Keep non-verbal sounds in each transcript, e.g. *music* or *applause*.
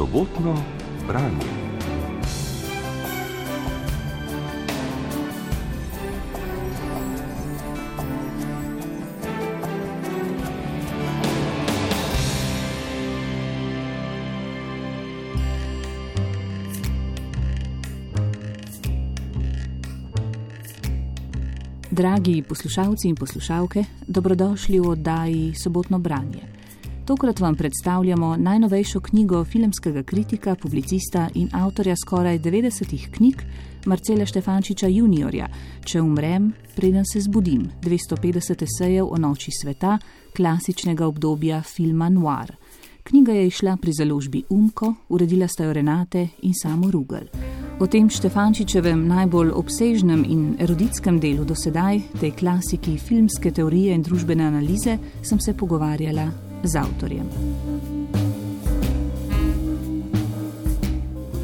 sobotno branje. Dragi poslušalci in poslušalke, dobrodošli v oddaji Sobotno branje. Tokrat vam predstavljamo najnovejšo knjigo filmskega kritika, publicista in avtorja skoraj 90 knjig Marcela Štefančiča Juniorja Če umrem, preden se zbudim, 250 esejev o noči sveta, klasičnega obdobja filma Noir. Knjiga je išla pri založbi Umko, uredila sta jo Renate in samo Rugel. O tem Štefančičevem najbolj obsežnem in eruditskem delu do sedaj, tej klasiki filmske teorije in družbene analize, sem se pogovarjala z avtorjem.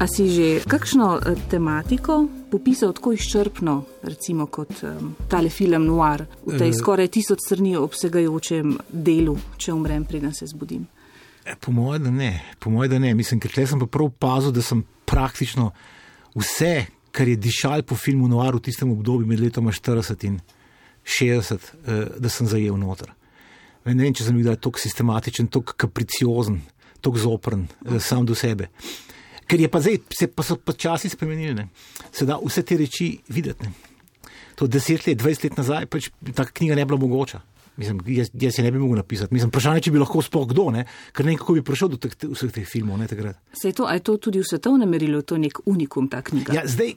A si že kakšno eh, tematiko popisal tako izčrpno, recimo kot um, tale film Noir, v tej skoraj tisoč strani obsegajočem delu, če umrem, preden se zbudim? E, po mojem, da ne. Po mojem, da ne. Mislim, ker tle sem pa prav opazil, da sem praktično vse, kar je dišal po filmu Noir v tistem obdobju med letoma 40 in 60, eh, da sem zajel noter. Ne vem, če sem bil tako sistematičen, tako kapriciozen, tako zopren, eh, sam do sebe. Ker je pa zdaj, se pa so počasi spremenili, se da vse te reči videti. Ne. To deset let, dvajset let nazaj, pač ta knjiga ne bila mogoča. Mislim, jaz, jaz se ne bi mogel napisati. Mislim, vprašanje, če bi lahko sploh kdo, ne? ker ne vem, kako bi prišel do teh, vseh teh filmov. Ne, se je to, je to tudi v svetovnem merilu, to je nek unikum, ta knjiga? Ja, zdaj,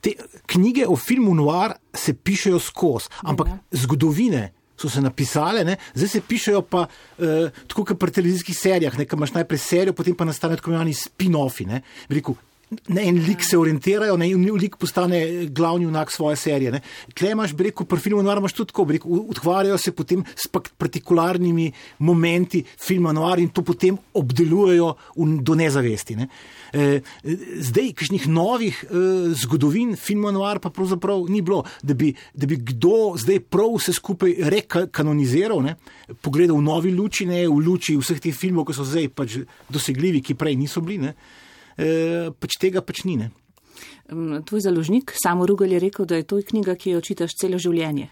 te knjige o filmu Noir se pišejo skozi, ampak ja. zgodovine. So se napisale, ne? zdaj se pišejo pa uh, tako kot pri televizijskih serijah, nekaj imaš najprej serijo, potem pa nastanejo tako imenovani spin-offi. Rekel, ne en lik se orientirajo, ne en lik postane glavni unak svoje serije. Tle imaš, rekel, pri filmu Noir imaš tudi tako, rekel, ukvarjajo se potem s partikularnimi momenti filma Noir in to potem obdelujejo do nezavesti. Ne? E, zdaj, kakšnih novih e, zgodovin filma Noir pa pravzaprav ni bilo, da bi, da bi kdo zdaj prav vse skupaj rekanoniziral, ne? pogledal v novi luči, ne v luči vseh teh filmov, ki so zdaj pač dosegljivi, ki prej niso bili. Ne? Eh, pač tega pač ni. Ne. Tvoj založnik, samo Rugel, je rekel, da je to knjiga, ki jo čitaš celo življenje.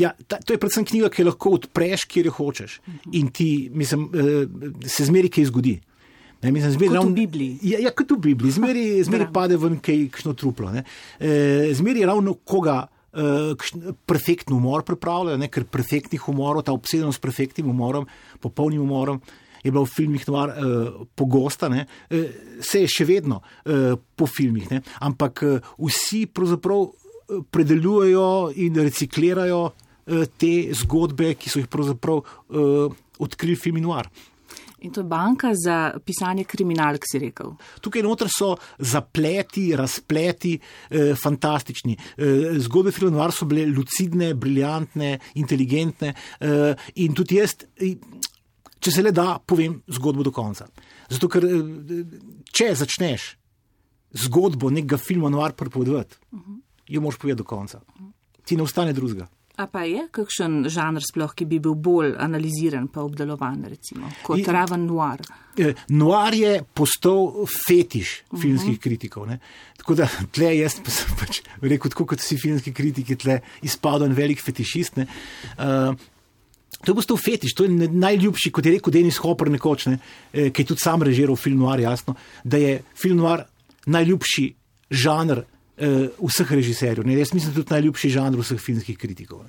Ja, ta, to je predvsem knjiga, ki jo lahko odpreš, kjer jo hočeš. Uh -huh. In ti, mislim, uh, se zmeri kaj zgodi. Ne, mislim, zmeri, kot ravno, v Bibliji. Ja, ja, kot v Bibliji. Zmeri, zmeri pade ven kaj kšno truplo. E, zmeri ravno koga. Uh, perfektni umor pripravljajo, ker perfektnih umorov, ta obsedenost s perfektnim umorom, popolnim umorom, je bila v filmih noir, uh, pogosta, ne, uh, se je še vedno uh, po filmih, ne, ampak uh, vsi pravzaprav predelujejo in reciklirajo uh, te zgodbe, ki so jih pravzaprav uh, odkrili filmi noir. In to je banka za pisanje kriminalk, si rekel. Tukaj noter so zapleti, razpleti, eh, fantastični. Eh, zgodbe filmov so bile lucidne, briljantne, inteligentne eh, in tudi jaz. Če se le da, povem zgodbo do konca. Zato, ker eh, če začneš zgodbo nekega filma Noir prepovedovati, uh -huh. jo moraš povedati do konca. Ti ne ostane drugega. A pa je kakšen žanr sploh, ki bi bil bolj analiziran pa obdelovan, recimo, kot je, raven noir? Eh, noir je postal fetiš filmskih uh -huh. kritikov. Ne? Tako da tle jaz pa sem pač rekel, tako kot vsi filmski kritiki, tle izpadel en velik fetišist. Uh, To je postal fetiš, to je najljubši, kot je rekel Denis Hopper nekoč, ne, eh, ki je tudi sam režiral film Noir, jasno, da je film Noir najljubši žanr uh, vseh režiserjev. Ne. Jaz mislim, da je tudi najljubši žanr vseh filmskih kritikov.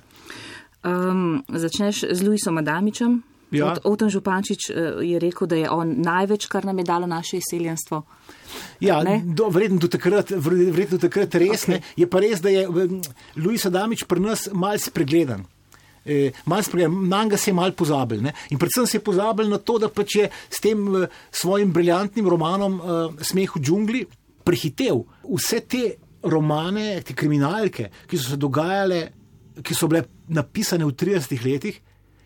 Um, začneš z Luisom Adamičem. Ja. Oten Župančič uh, je rekel, da je on največ, kar nam je dalo naše izseljenstvo. Ja, verjetno do takrat, verjetno takrat res okay. ne. Je pa res, da je Luis Adamič pri nas malce pregledan eh, na njega se je mal pozabil. Ne? In predvsem se je pozabil na to, da pač je s tem eh, svojim briljantnim romanom eh, Smeh v džungli prehitev vse te romane, te kriminalke, ki so se dogajale, ki so bile napisane v 30 letih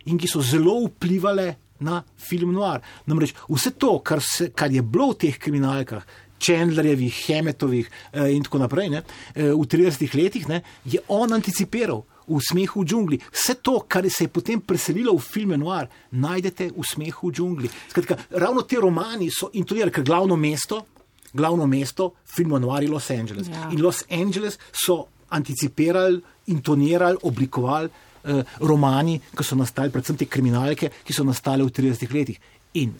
in ki so zelo vplivali na film Noir. Namreč vse to, kar, se, kar je bilo v teh kriminalkah. Čendlerjevih, Hemetovih eh, in tako naprej, ne, eh, v 30 letih ne, je on anticipiral v smehu v džungli. Vse to, kar se je potem preselilo v filme Noir, najdete v smehu v džungli. Skratka, ravno ti romani so intonirali, ker glavno mesto, glavno mesto filma Noir je Los Angeles. Ja. In Los Angeles so anticipirali, intonirali, oblikovali eh, romani, ki so nastali, predvsem te kriminalke, ki so nastale v 30 letih. In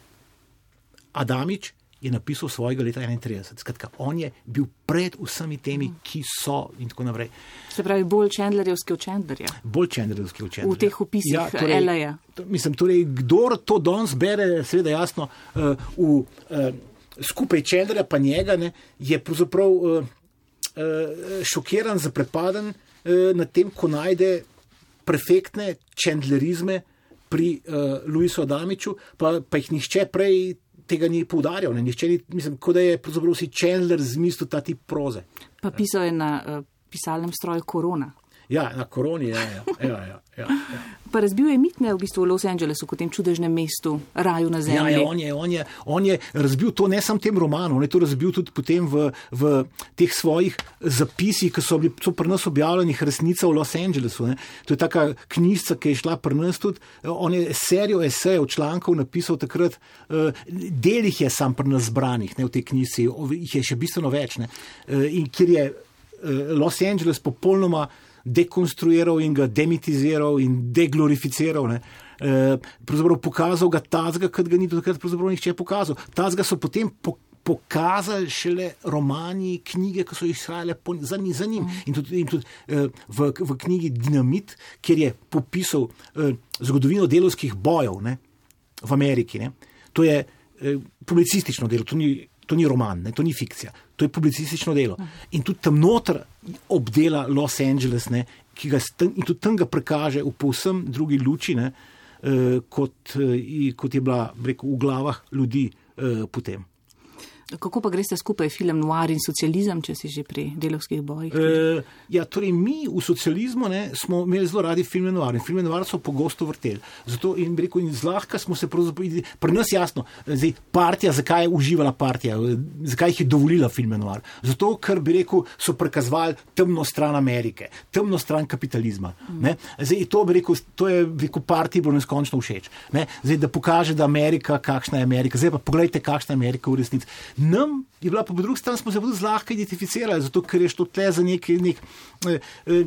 Adamič je napisal svojega leta 31. Skratka, on je bil pred vsemi temi, ki so in tako naprej. Se pravi, bolj Chandlerjevski od Chandlerja. Bolj čendrelski učenci. V teh opisih LA-ja. Mislim, torej, kdor to danes bere, seveda jasno, uh, v, uh, skupaj Čendrja pa njega, ne, je pravzaprav uh, uh, šokiran, zaprepaden uh, nad tem, ko najde perfektne čendlerizme pri uh, Luisu Adamiču, pa, pa jih nihče prej tega ni poudarjal. Ne, nihče ni, mislim, kot da je pravzaprav si Čendler zmislil ta tip proze. Pa pisal je na uh, pisalnem stroju Korona. Ja, na koroni je. Ja, ja, ja, ja, ja. Pa razbil je mitne v bistvu v Los Angelesu, kot tem čudežnem mestu, raju na Ja, zemlji. ja, on, je, on, je, on je razbil to ne samo tem romanu, on je to razbil tudi potem v, v teh svojih zapisih, ki so bili so pri nas objavljeni, resnica v Los Angelesu. Ne. To je taka knjižica, ki je šla pri nas tudi. On je serijo esejev, člankov napisal takrat, eh, del jih je sam pri nas zbranih ne, v tej knjižici, jih je še bistveno več. Ne. Eh, In kjer je eh, Los Angeles popolnoma dekonstruiral in ga demitiziral in deglorificiral. Ne. Eh, Pravzaprav pokazal ga tazga, kot ga ni do takrat nihče pokazal. Tazga so potem po, pokazali šele romani, knjige, ki so jih shajale za, za njim. In tudi, in tudi eh, v, v knjigi Dinamit, kjer je popisal eh, zgodovino delovskih bojev ne, v Ameriki. Ne. To je publicistično delo, to ni, to ni roman, ne, to ni fikcija, to je publicistično delo. In tudi tam noter obdela Los Angeles, ne, ki ga s tem- in tudi tam ga prikaže v povsem drugi luči, ne, eh, kot, eh, kot je bila bi rekel, v glavah ljudi eh, potem. Kako pa greste skupaj film Noir in socializem, če si že pri delovskih bojih? E, ja, torej mi v socializmu ne, smo imeli zelo radi filme noir in filme noir so pogosto vrteli. Zato in, rekel, in zlahka smo se pravzaprav, pri nas jasno, zdaj partija, zakaj je uživala partija, zakaj jih je dovolila filme noir. Zato, ker bi rekel, so prikazovali temno stran Amerike, temno stran kapitalizma. Ne. Zdaj, to bi rekel, to je bi rekel, partiji bilo neskončno všeč. Ne. Zdaj, da pokaže, da Amerika, kakšna je Amerika. Zdaj pa pogledajte, kakšna je Amerika v resnici. Nam je bila pa po drugi strani, smo se bolj zlahka identificirali, zato ker je šlo tle za neki nek, eh, eh,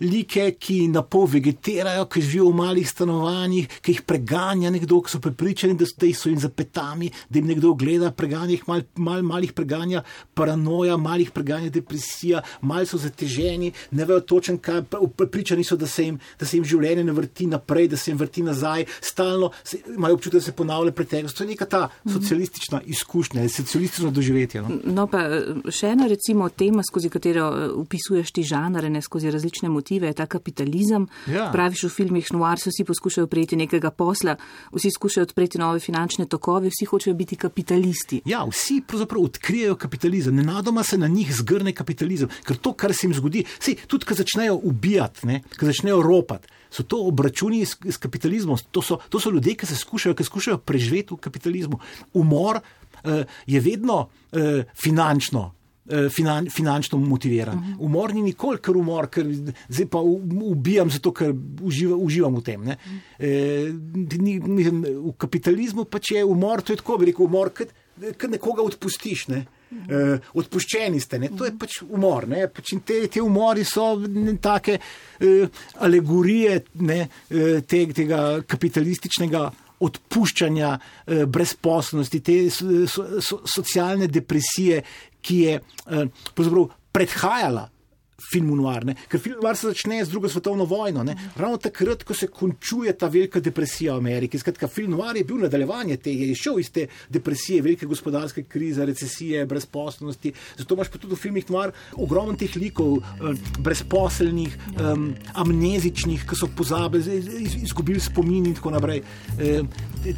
like, ki na pol vegetirajo, ki živijo v malih stanovanjih, ki jih preganja nekdo, ki so prepričani, da so, da so jim za petami, da jim nekdo gleda, preganja jih mal, mal, malih preganja paranoja, malih preganja depresija, mal so zateženi, ne vejo točen, kaj, prepričani so, da se, jim, da se jim življenje ne vrti naprej, da se jim vrti nazaj, stalno se, imajo občutek, da se ponavlja preteklost. To je neka ta socialistična izkušnja, socialistično doživetje. No? No, pa eh, še ena recimo tema, skozi katero eh, upisuješ ti žanre, ne skozi različne motive, je ta kapitalizem. Ja. Praviš v filmih Noir, vsi poskušajo prejeti nekega posla, vsi skušajo odpreti nove finančne tokove, vsi hočejo biti kapitalisti. Ja, vsi pravzaprav odkrijejo kapitalizem, nenadoma se na njih zgrne kapitalizem, ker to, kar se jim zgodi, sej, tudi ko začnejo ubijati, ko začnejo ropati. So to obračuni s, s kapitalizmom, to so, to so ljudje, ki se skušajo, ki skušajo preživeti v kapitalizmu. Umor uh, je vedno uh, finančno. Eh, Finan, finančno motiviran. Umor ni nikoli, ker umor, ker zdaj pa ubijam zato, ker uživa, uživam v tem. ne. E, ni, mislim, v kapitalizmu pač je umor, to je tako, bi rekel, umor, ker nekoga odpustiš. Ne. E, odpuščeni ste, ne. to je pač umor. Ne. Pač te, te umori so ne, take e, alegorije ne, e, te, tega kapitalističnega odpuščanja, brezposobnosti, te so, so, socialne depresije, ki je eh, pravzaprav predhajala filmu Noir. Ne? Ker film Noir se začne z drugo svetovno vojno. Ne? Ravno takrat, ko se končuje ta velika depresija v Ameriki. Skratka, film Noir je bil nadaljevanje te, je šel iz te depresije, velike gospodarske krize, recesije, brezposobnosti. Zato imaš pa tudi v filmih Noir ogromno teh likov, eh, brezposelnih, um, amnezičnih, ki so pozabili, izgubili spomin in tako naprej. Eh,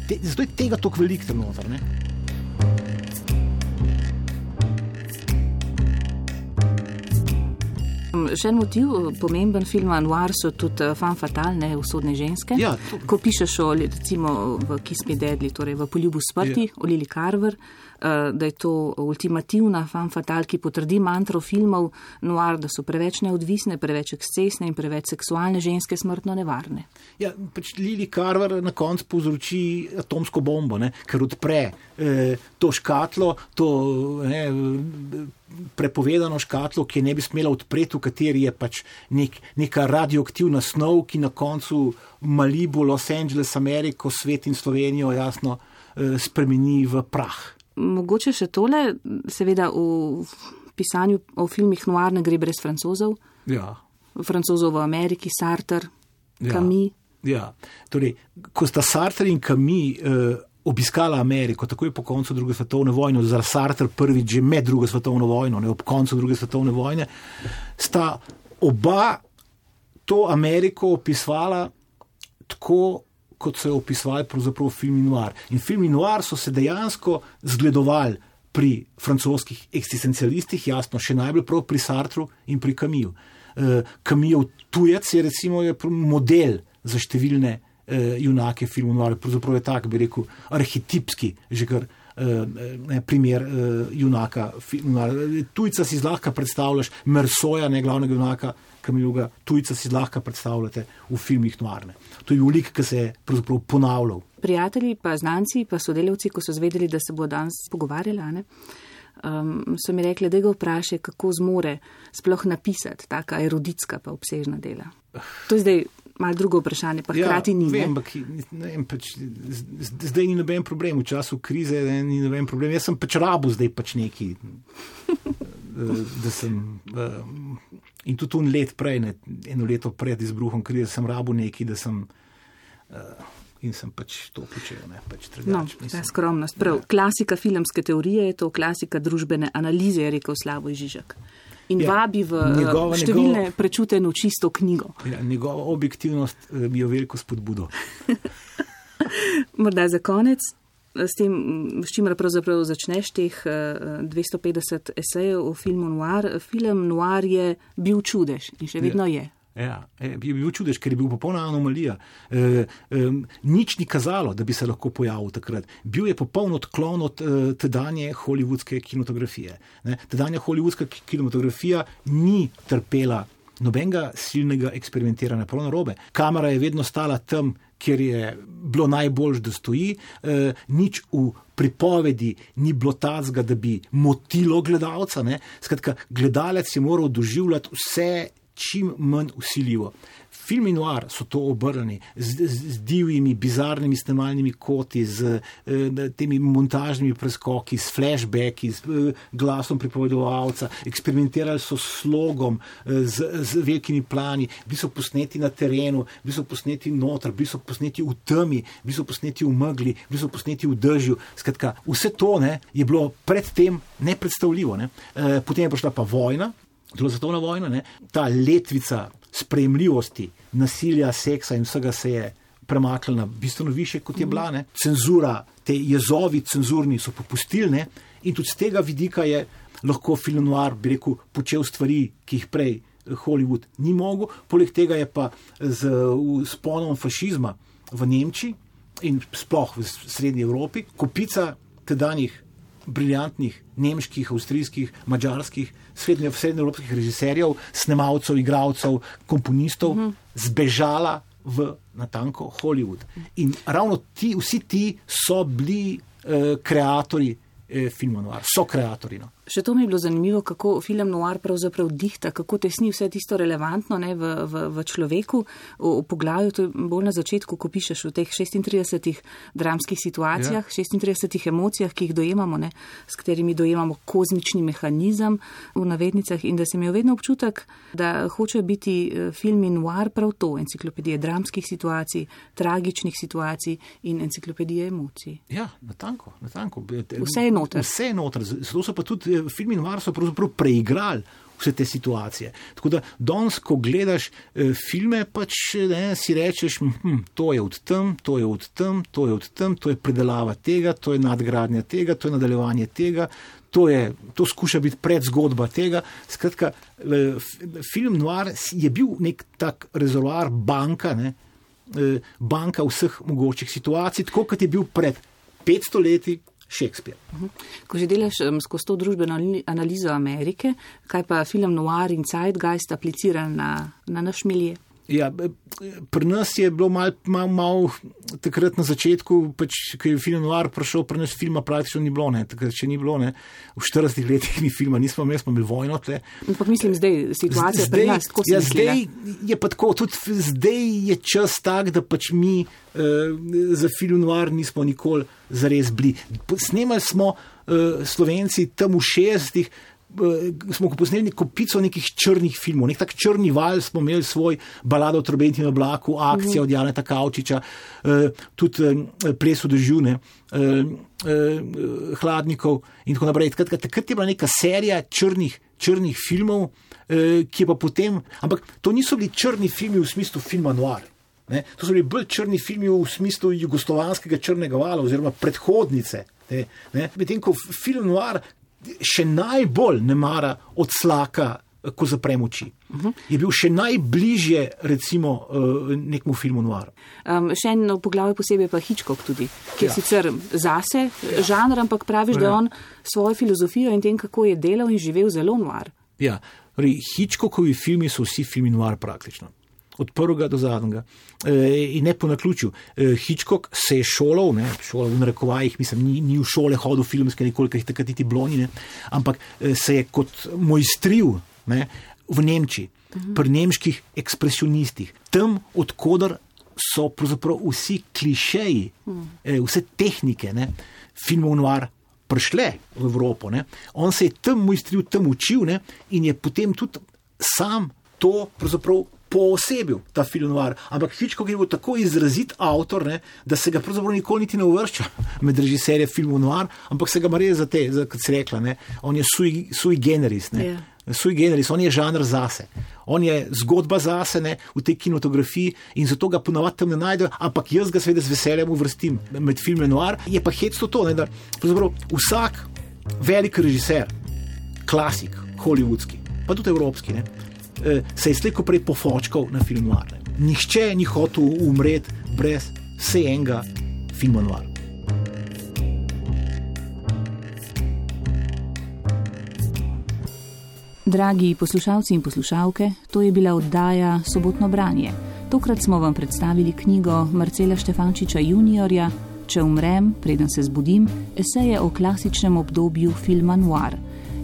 te, zato je tega toliko veliko tam noter. Ne? Še en motiv, pomemben film Anuar so tudi eh, fan fatalne usodne ženske. Ja, to- Ko pišeš o, recimo, v Kiss Me Deadly, torej v Poljubu smrti, Ja. o Lili Carver, eh, da je to ultimativna fan fatal, ki potrdi mantro filmov Noir, da so preveč neodvisne, preveč ekscesne in preveč seksualne ženske smrtno nevarne. Ja, pač Lili Carver na koncu povzroči atomsko bombo, ne, ker odpre eh, to škatlo, to ne, prepovedano škatlo, ki ne bi smela odpreti, v kateri je pač nek, neka radioaktivna snov, ki na koncu Malibu, Los Angeles, Ameriko, svet in Slovenijo jasno eh, spremeni v prah. Mogoče še tole, seveda v pisanju o filmih Noir ne gre brez francozov, Ja. francozov v Ameriki, Sartre, Ja. Camus. Ja, torej, ko sta Sartre in Camus eh, obiskala Ameriko, takoj po koncu druge svetovne vojne, za Sartre prvič že med drugo svetovno vojno, ne ob koncu druge svetovne vojne, sta oba to Ameriko opisovala tako, kot so jo opisovali pravzaprav filmi Noir. In filmi Noir so se dejansko zgledovali pri francoskih eksistencialistih, jasno, še najbolj prav pri Sartru in pri Kamiju. Kamijev tujec je recimo je model za številne eh, junake filmov Noir, pravzaprav je tak, bi rekel, arhetipski, že kar eh, ne, primer eh, junaka. filma Noir. Tujca si zlahka predstavljaš, Mersoja, ne glavnega junaka, Kamijuga, tujca si zlahka predstavljate v filmih Noirne. To je bil lik, ki se je pravzaprav ponavljal. Prijatelji, pa znanci, pa sodelavci, ko so zvedeli, da se bo danes pogovarjala, ne, um, so mi rekli, da ga vprašaj, kako zmore sploh napisati taka eruditska pa obsežna dela. To je zdaj malo drugo vprašanje, pa hkrati ni. Ja, vem, ne. ampak vem, pač, zdaj ni noben problem, v času krize ne, ni noben problem. Jaz sem pač rabu zdaj pač neki. eh, Da sem, eh, in tudi un let prej, ne, eno leto pred izbruhom krize, sem rabu neki, da sem. eh, In sem pač to počel, ne pač No, drugače. ta skromnost. Prav, klasika filmske teorije je to, klasika družbene analize, je rekel Slavoj Žižek. In Ja, vabi v njegova- njegova, številne njegova- prečuteno čisto knjigo. Ja, njegova objektivnost eh, mi je veliko spodbudo. *laughs* Morda za konec, s tem, m, s čimer pravzaprav začneš teh eh, 250 esejev o filmu Noir. Film Noir je bil čudež in še vedno je. Ja, je je bil čudež, ker je bil popolna anomalija. E, e, nič ni kazalo, da bi se lahko pojavil takrat. Bil je popoln odklon od e, tedanje holivudske kinematografije. Ne? Tedanja holivudska ki- kinematografija ni trpela nobenega silnega eksperimentiranja, prav narobe. Kamera je vedno stala tam, kjer je bilo najbolj, da stoji, e, nič v pripovedi ni bilo tazga, da bi motilo gledalca. Ne? Skratka, gledalec je moral doživljati vse čim manj usiljivo. Filmi noir so to obrnjeni z, z, z divjimi, bizarnimi snemalnimi koti, z eh, temi montažnimi preskoki, s flashbacki, z eh, glasom pripovedovalca, eksperimentirali so slogom, eh, z, z velikimi plani, bili so posneti na terenu, bili so posneti noter, bili so posneti v temi, bili so posneti v megli, bili so posneti v dežju. Skratka, vse to ne, je bilo predtem nepredstavljivo. Ne. Eh, potem je prišla pa vojna, Druga svetovna vojna, ne, ta letvica sprejemljivosti, nasilja, seksa in vsega se je premaknila bistveno više, kot je bila. Ne. Cenzura, te jezovi cenzurni so popustili in tudi z tega vidika je lahko film noir, bi rekel, počel stvari, ki jih prej eh, Hollywood ni mogel. Poleg tega je pa z sponom fašizma v Nemčiji in sploh v Srednji Evropi kopica tedanjih briljantnih nemških, avstrijskih, mađarskih, srednje, srednjeevropskih režiserjev, snemalcev, igralcev, komponistov uh -huh. zbežala v natanko Hollywood. In ravno ti, vsi ti so bili eh, kreatori eh, filma Noir, so kreatori. No. Še to mi je bilo zanimivo, kako film Noir pravzaprav dihta, kako tesni vse tisto relevantno ne, v, v, v človeku. V, v poglavju, to je bolj na začetku, ko pišeš v teh 36 dramskih situacijah, ja. 36 emocijah, ki jih dojemamo, ne, s katerimi dojemamo kozmični mehanizem v navednicah in da se mi je vedno občutek, da hoče biti eh, filmi Noir prav to, enciklopedije dramskih situacij, tragičnih situacij in enciklopedije emocij. Ja, natanko, natanko. Vse je noter. Vse je noter. Zato so pa tudi eh, filmi Noir so pravzaprav preigrali vse te situacije. Tako da danes, ko gledaš eh, filme, pač ne, si rečeš, hm, to je od tam, to je od tam, to je od tam, to je predelava tega, to je nadgradnja tega, to je nadaljevanje tega. To, je, to skuša biti predzgodba tega. Skratka, eh, film Noir je bil nek tak rezervoar banka, ne, eh, banka vseh mogočih situacij, tako kot je bil pred 500 leti, Shakespeare. Ko že delaš um, skozi to družbeno analizo Amerike, kaj pa film Noir in Zeitgeist aplicira na, na naš milje? Ja, pri nas je bilo malo mal, mal, takrat na začetku, pač, ko je film Noir prišel, pri nas filma praktično ni bilo, ne, takrat še ni bilo, ne. v 40 letih ni filma, nismo imeli, smo imeli vojno tle. Ampak mislim, zdaj situacija zdaj, pri nas, tako ja, zdaj je pa tako, tudi zdaj je čas tak, da pač mi uh, za film Noir nismo nikoli zares bili. Snemali smo uh, Slovenci tam v 60-ih, smo posneli kopico nekih črnih filmov, nek tak črni val smo imeli svoj balado o trobenti na oblaku, akcija od Jana Takavčiča, tudi ples v dežune, hladnikov in tako naprej. Takrat je bila neka serija črnih, črnih filmov, ki je pa potem, ampak to niso bili črni filmi v smislu filma Noir. Ne? To so bili bolj črni filmi v smislu jugoslovanskega črnega vala oziroma predhodnice. Medtem ko film Noir še najbolj ne mara od slaka, ko zaprem oči. Uh -huh. Je bil še najbližje, recimo, nekmu filmu Noir. Um, še eno poglavje posebej pa Hitchcock tudi, ki je ja. sicer zase ja. žanr, ampak praviš, ja. da on svojo filozofijo in tem, kako je delal in živel, zelo noir. Ja, Hitchcockovi filmi so vsi filmi noir praktično od prvega do zadnjega. E, in ne po naključju. E, Hitchcock se je šolal, ne, šolal v narekovajih, mislim, ni, ni v šole hodil filmske, nekoliko jih takrat niti blonine, ampak e, se je kot mojstril ne, v Nemčiji, mhm. pri nemških ekspresionistih, tam, odkudar so pravzaprav vsi klišeji, mhm. vse tehnike ne, filmov noir. Prišle v Evropo, ne? on se je tam mojstril, tam učil ne? in je potem tudi sam to poosebil ta film noir. Ampak Hitchcock je bil tako izrazit avtor, ne, da se ga pravzaprav nikoli niti ne uvršča *laughs* med režiserje filmov noir, ampak se ga mare za te, za, kot se rekla, ne, on je sui, sui generis. Ne. Yeah. Ja. Sui generis, on je žanr zase, on je zgodba zase ne, v tej kinematografiji in zato ga ponovadi tam ne najdejo, ampak jaz ga seveda z veseljem uvrstim med filme noir. Je pa hecno to, ne, da vsak velik režiser, klasik, hollywoodski, pa tudi evropski, ne, se je slejko prej pofočkal na film Noir. Nihče ni hotel umreti brez vse enega filma Noir. Dragi poslušalci in poslušalke, to je bila oddaja Sobotno branje. Tokrat smo vam predstavili knjigo Marcela Štefančiča juniorja Če umrem, preden se zbudim, eseje o klasičnem obdobju filma Noir.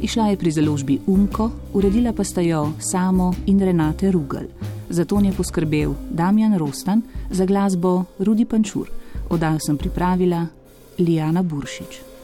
Išla je pri založbi Umko, uredila pa sta jo Samo in Renate Rugel. Za to je poskrbel Damjan Rostan, za glasbo Rudi Pančur. Oddajo sem pripravila Lijana Buršič.